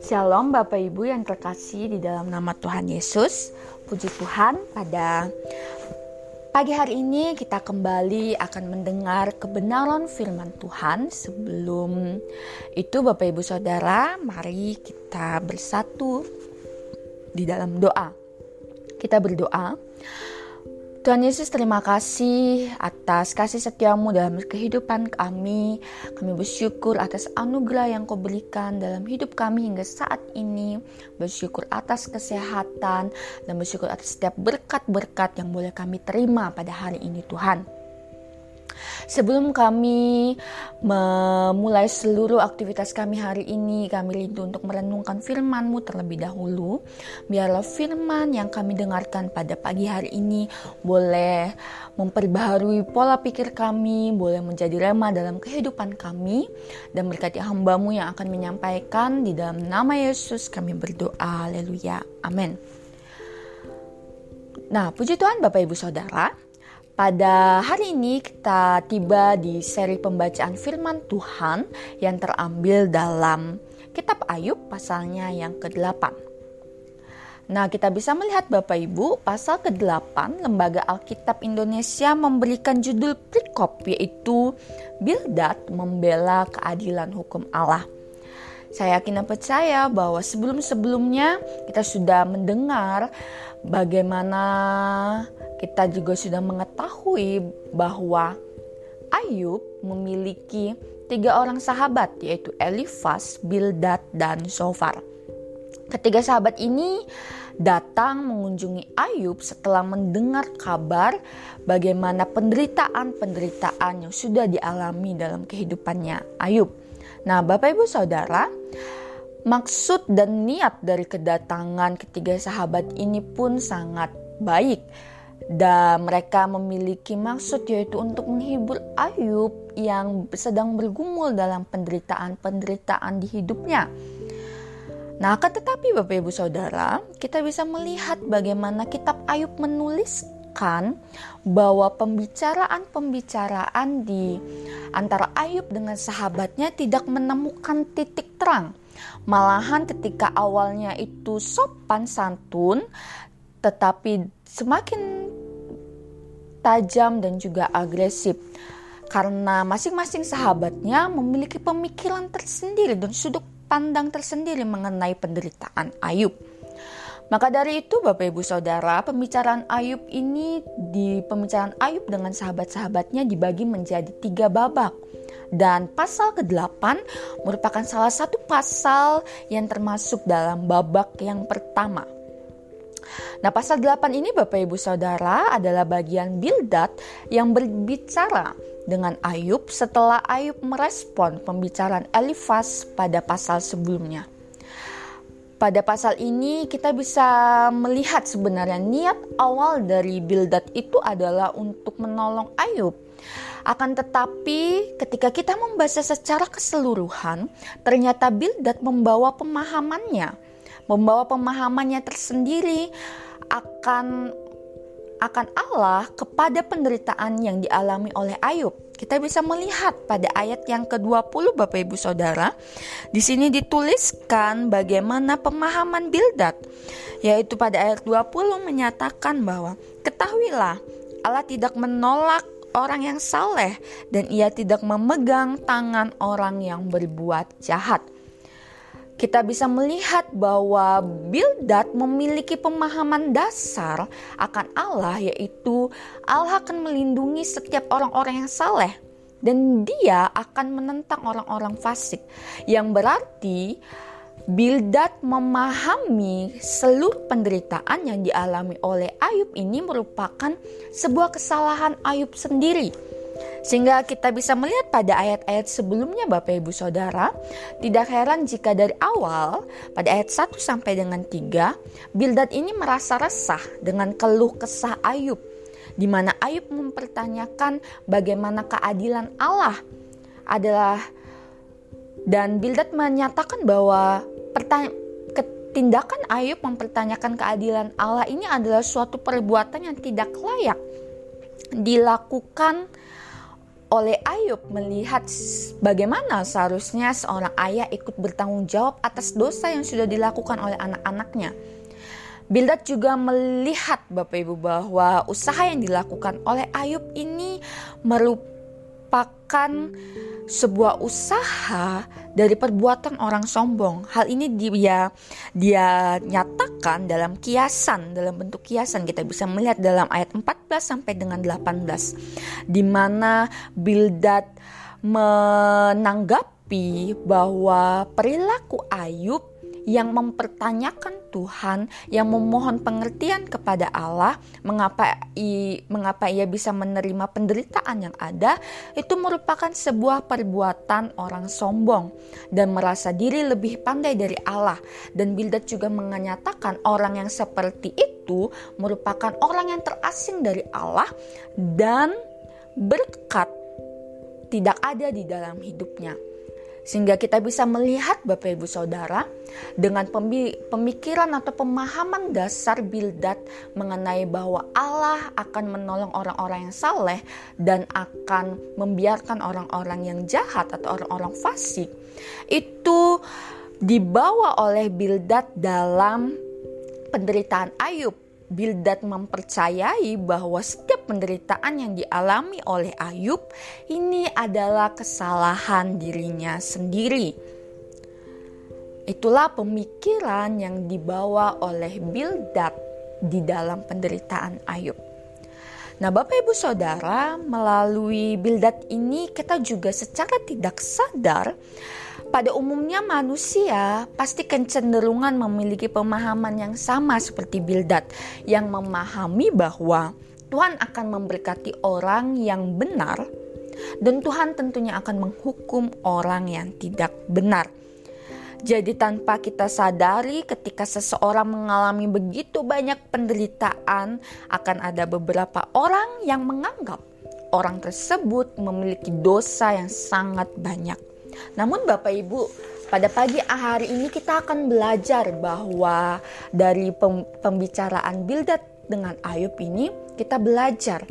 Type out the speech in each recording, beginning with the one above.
Shalom Bapak Ibu yang terkasih di dalam nama Tuhan Yesus. Puji Tuhan pada pagi hari ini kita kembali akan mendengar kebenaran firman Tuhan. Sebelum itu Bapak Ibu Saudara, mari kita bersatu di dalam doa. Kita berdoa. Tuhan Yesus terima kasih atas kasih setiamu dalam kehidupan kami. Kami bersyukur atas anugerah yang kau berikan dalam hidup kami hingga saat ini. Bersyukur atas kesehatan dan bersyukur atas setiap berkat-berkat yang boleh kami terima pada hari ini Tuhan. Sebelum kami memulai seluruh aktivitas kami hari ini, kami rindu untuk merenungkan firman-Mu terlebih dahulu. Biarlah firman yang kami dengarkan pada pagi hari ini boleh memperbaharui pola pikir kami, boleh menjadi rema dalam kehidupan kami, dan berkati hamba-Mu yang akan menyampaikan di dalam nama Yesus kami berdoa. Haleluya. Amin. Nah, puji Tuhan Bapak Ibu Saudara, pada hari ini kita tiba di seri pembacaan firman Tuhan yang terambil dalam kitab Ayub pasalnya yang ke-8. Nah, kita bisa melihat Bapak Ibu, pasal ke-8 Lembaga Alkitab Indonesia memberikan judul perikop yaitu Bildad membela keadilan hukum Allah. Saya yakin dan percaya bahwa sebelum-sebelumnya kita sudah mendengar bagaimana kita juga sudah mengetahui bahwa Ayub memiliki tiga orang sahabat yaitu Elifas, Bildad, dan Sofar. Ketiga sahabat ini datang mengunjungi Ayub setelah mendengar kabar bagaimana penderitaan-penderitaan yang sudah dialami dalam kehidupannya Ayub. Nah, Bapak Ibu Saudara, maksud dan niat dari kedatangan ketiga sahabat ini pun sangat baik dan mereka memiliki maksud yaitu untuk menghibur Ayub yang sedang bergumul dalam penderitaan-penderitaan di hidupnya. Nah, akan tetapi Bapak Ibu Saudara, kita bisa melihat bagaimana kitab Ayub menuliskan bahwa pembicaraan-pembicaraan di antara Ayub dengan sahabatnya tidak menemukan titik terang. Malahan ketika awalnya itu sopan santun, tetapi semakin tajam dan juga agresif karena masing-masing sahabatnya memiliki pemikiran tersendiri dan sudut pandang tersendiri mengenai penderitaan Ayub. Maka dari itu Bapak Ibu Saudara, pembicaraan Ayub ini di pembicaraan Ayub dengan sahabat-sahabatnya dibagi menjadi tiga babak. Dan pasal ke-8 merupakan salah satu pasal yang termasuk dalam babak yang pertama. Nah, pasal 8 ini Bapak Ibu Saudara adalah bagian Bildad yang berbicara dengan Ayub setelah Ayub merespon pembicaraan Elifas pada pasal sebelumnya. Pada pasal ini kita bisa melihat sebenarnya niat awal dari Bildad itu adalah untuk menolong Ayub. Akan tetapi ketika kita membaca secara keseluruhan, ternyata Bildad membawa pemahamannya membawa pemahamannya tersendiri akan akan Allah kepada penderitaan yang dialami oleh Ayub. Kita bisa melihat pada ayat yang ke-20 Bapak Ibu Saudara. Di sini dituliskan bagaimana pemahaman Bildad. Yaitu pada ayat 20 menyatakan bahwa ketahuilah Allah tidak menolak orang yang saleh dan ia tidak memegang tangan orang yang berbuat jahat kita bisa melihat bahwa Bildad memiliki pemahaman dasar akan Allah yaitu Allah akan melindungi setiap orang-orang yang saleh. Dan dia akan menentang orang-orang fasik. Yang berarti Bildad memahami seluruh penderitaan yang dialami oleh Ayub ini merupakan sebuah kesalahan Ayub sendiri sehingga kita bisa melihat pada ayat-ayat sebelumnya Bapak Ibu Saudara, tidak heran jika dari awal pada ayat 1 sampai dengan 3, Bildad ini merasa resah dengan keluh kesah Ayub di mana Ayub mempertanyakan bagaimana keadilan Allah adalah dan Bildad menyatakan bahwa tindakan Ayub mempertanyakan keadilan Allah ini adalah suatu perbuatan yang tidak layak dilakukan oleh Ayub melihat bagaimana seharusnya seorang ayah ikut bertanggung jawab atas dosa yang sudah dilakukan oleh anak-anaknya. Bildad juga melihat Bapak Ibu bahwa usaha yang dilakukan oleh Ayub ini merupakan sebuah usaha dari perbuatan orang sombong. Hal ini dia dia nyatakan dalam kiasan, dalam bentuk kiasan kita bisa melihat dalam ayat 14 sampai dengan 18 di mana Bildad menanggapi bahwa perilaku Ayub yang mempertanyakan Tuhan, yang memohon pengertian kepada Allah, mengapa i, mengapa ia bisa menerima penderitaan yang ada, itu merupakan sebuah perbuatan orang sombong dan merasa diri lebih pandai dari Allah. Dan Bildad juga menyatakan orang yang seperti itu merupakan orang yang terasing dari Allah dan berkat tidak ada di dalam hidupnya. Sehingga kita bisa melihat Bapak Ibu Saudara dengan pemikiran atau pemahaman dasar Bildad mengenai bahwa Allah akan menolong orang-orang yang saleh dan akan membiarkan orang-orang yang jahat atau orang-orang fasik. Itu dibawa oleh Bildad dalam penderitaan Ayub Bildad mempercayai bahwa penderitaan yang dialami oleh Ayub ini adalah kesalahan dirinya sendiri. Itulah pemikiran yang dibawa oleh Bildad di dalam penderitaan Ayub. Nah, Bapak Ibu Saudara, melalui Bildad ini kita juga secara tidak sadar pada umumnya manusia pasti kecenderungan memiliki pemahaman yang sama seperti Bildad yang memahami bahwa Tuhan akan memberkati orang yang benar dan Tuhan tentunya akan menghukum orang yang tidak benar. Jadi tanpa kita sadari ketika seseorang mengalami begitu banyak penderitaan akan ada beberapa orang yang menganggap orang tersebut memiliki dosa yang sangat banyak. Namun Bapak Ibu, pada pagi hari ini kita akan belajar bahwa dari pembicaraan Bildad dengan Ayub ini kita belajar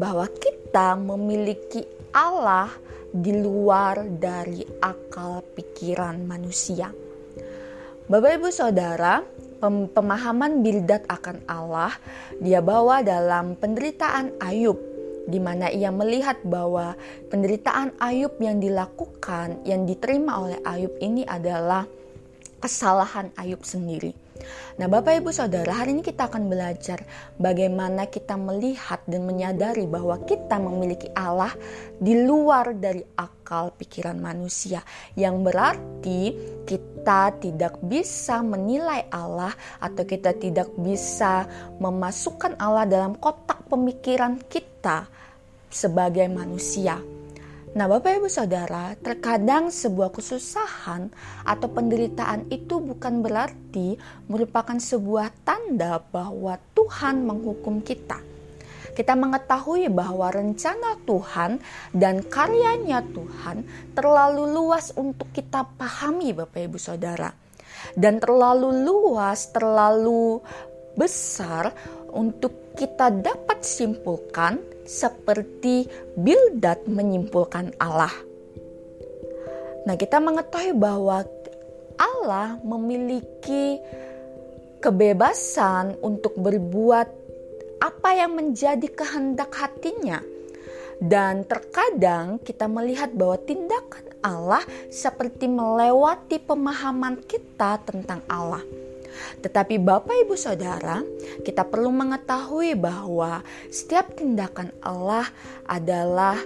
bahwa kita memiliki Allah di luar dari akal pikiran manusia. Bapak Ibu Saudara, pemahaman Bildad akan Allah dia bawa dalam penderitaan Ayub di mana ia melihat bahwa penderitaan Ayub yang dilakukan, yang diterima oleh Ayub ini adalah kesalahan Ayub sendiri. Nah, Bapak Ibu Saudara, hari ini kita akan belajar bagaimana kita melihat dan menyadari bahwa kita memiliki Allah di luar dari akal pikiran manusia, yang berarti kita tidak bisa menilai Allah atau kita tidak bisa memasukkan Allah dalam kotak pemikiran kita sebagai manusia. Nah, Bapak Ibu Saudara, terkadang sebuah kesusahan atau penderitaan itu bukan berarti merupakan sebuah tanda bahwa Tuhan menghukum kita. Kita mengetahui bahwa rencana Tuhan dan karyanya Tuhan terlalu luas untuk kita pahami, Bapak Ibu Saudara, dan terlalu luas, terlalu besar untuk kita dapat simpulkan seperti Bildad menyimpulkan Allah. Nah, kita mengetahui bahwa Allah memiliki kebebasan untuk berbuat apa yang menjadi kehendak hatinya. Dan terkadang kita melihat bahwa tindakan Allah seperti melewati pemahaman kita tentang Allah. Tetapi Bapak Ibu Saudara, kita perlu mengetahui bahwa setiap tindakan Allah adalah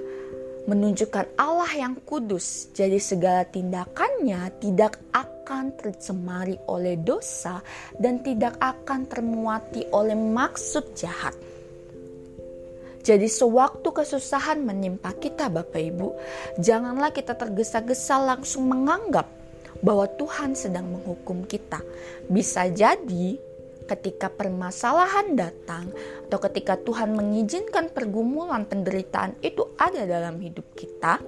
menunjukkan Allah yang kudus. Jadi segala tindakannya tidak akan tercemari oleh dosa dan tidak akan termuati oleh maksud jahat. Jadi sewaktu kesusahan menimpa kita Bapak Ibu, janganlah kita tergesa-gesa langsung menganggap bahwa Tuhan sedang menghukum kita. Bisa jadi ketika permasalahan datang atau ketika Tuhan mengizinkan pergumulan penderitaan itu ada dalam hidup kita,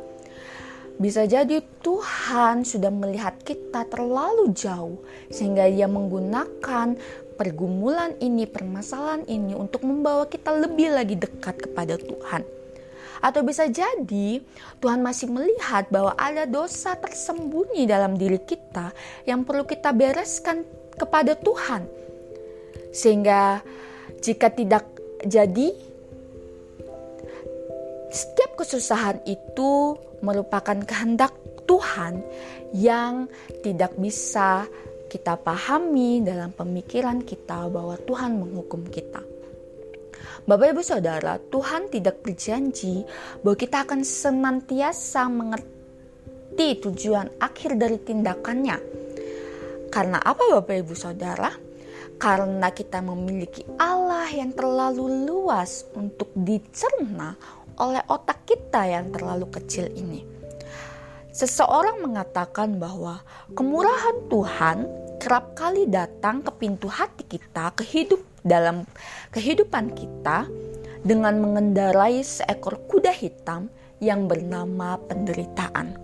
bisa jadi Tuhan sudah melihat kita terlalu jauh sehingga Dia menggunakan pergumulan ini, permasalahan ini untuk membawa kita lebih lagi dekat kepada Tuhan. Atau bisa jadi Tuhan masih melihat bahwa ada dosa tersembunyi dalam diri kita yang perlu kita bereskan kepada Tuhan. Sehingga jika tidak jadi setiap kesusahan itu merupakan kehendak Tuhan yang tidak bisa kita pahami dalam pemikiran kita bahwa Tuhan menghukum kita. Bapak Ibu Saudara, Tuhan tidak berjanji bahwa kita akan senantiasa mengerti tujuan akhir dari tindakannya. Karena apa Bapak Ibu Saudara? Karena kita memiliki Allah yang terlalu luas untuk dicerna oleh otak kita yang terlalu kecil ini. Seseorang mengatakan bahwa kemurahan Tuhan kerap kali datang ke pintu hati kita, ke hidup dalam kehidupan kita dengan mengendarai seekor kuda hitam yang bernama penderitaan.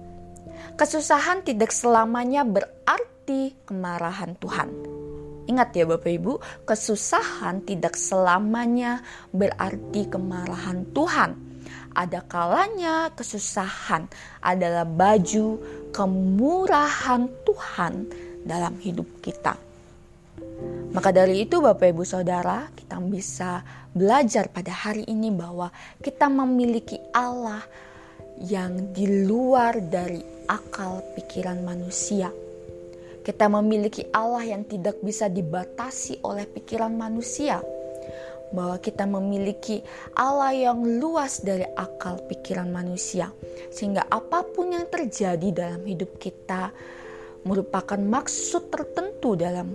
Kesusahan tidak selamanya berarti kemarahan Tuhan. Ingat ya Bapak Ibu, kesusahan tidak selamanya berarti kemarahan Tuhan. Ada kalanya kesusahan adalah baju kemurahan Tuhan dalam hidup kita. Maka dari itu Bapak Ibu Saudara, kita bisa belajar pada hari ini bahwa kita memiliki Allah yang di luar dari akal pikiran manusia. Kita memiliki Allah yang tidak bisa dibatasi oleh pikiran manusia. Bahwa kita memiliki Allah yang luas dari akal pikiran manusia. Sehingga apa pun yang terjadi dalam hidup kita merupakan maksud tertentu dalam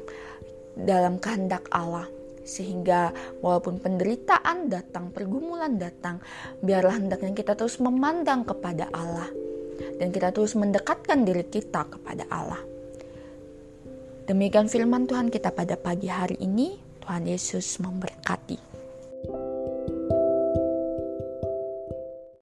dalam kehendak Allah sehingga walaupun penderitaan datang, pergumulan datang, biarlah hendaknya kita terus memandang kepada Allah dan kita terus mendekatkan diri kita kepada Allah. Demikian firman Tuhan kita pada pagi hari ini. Tuhan Yesus memberkati.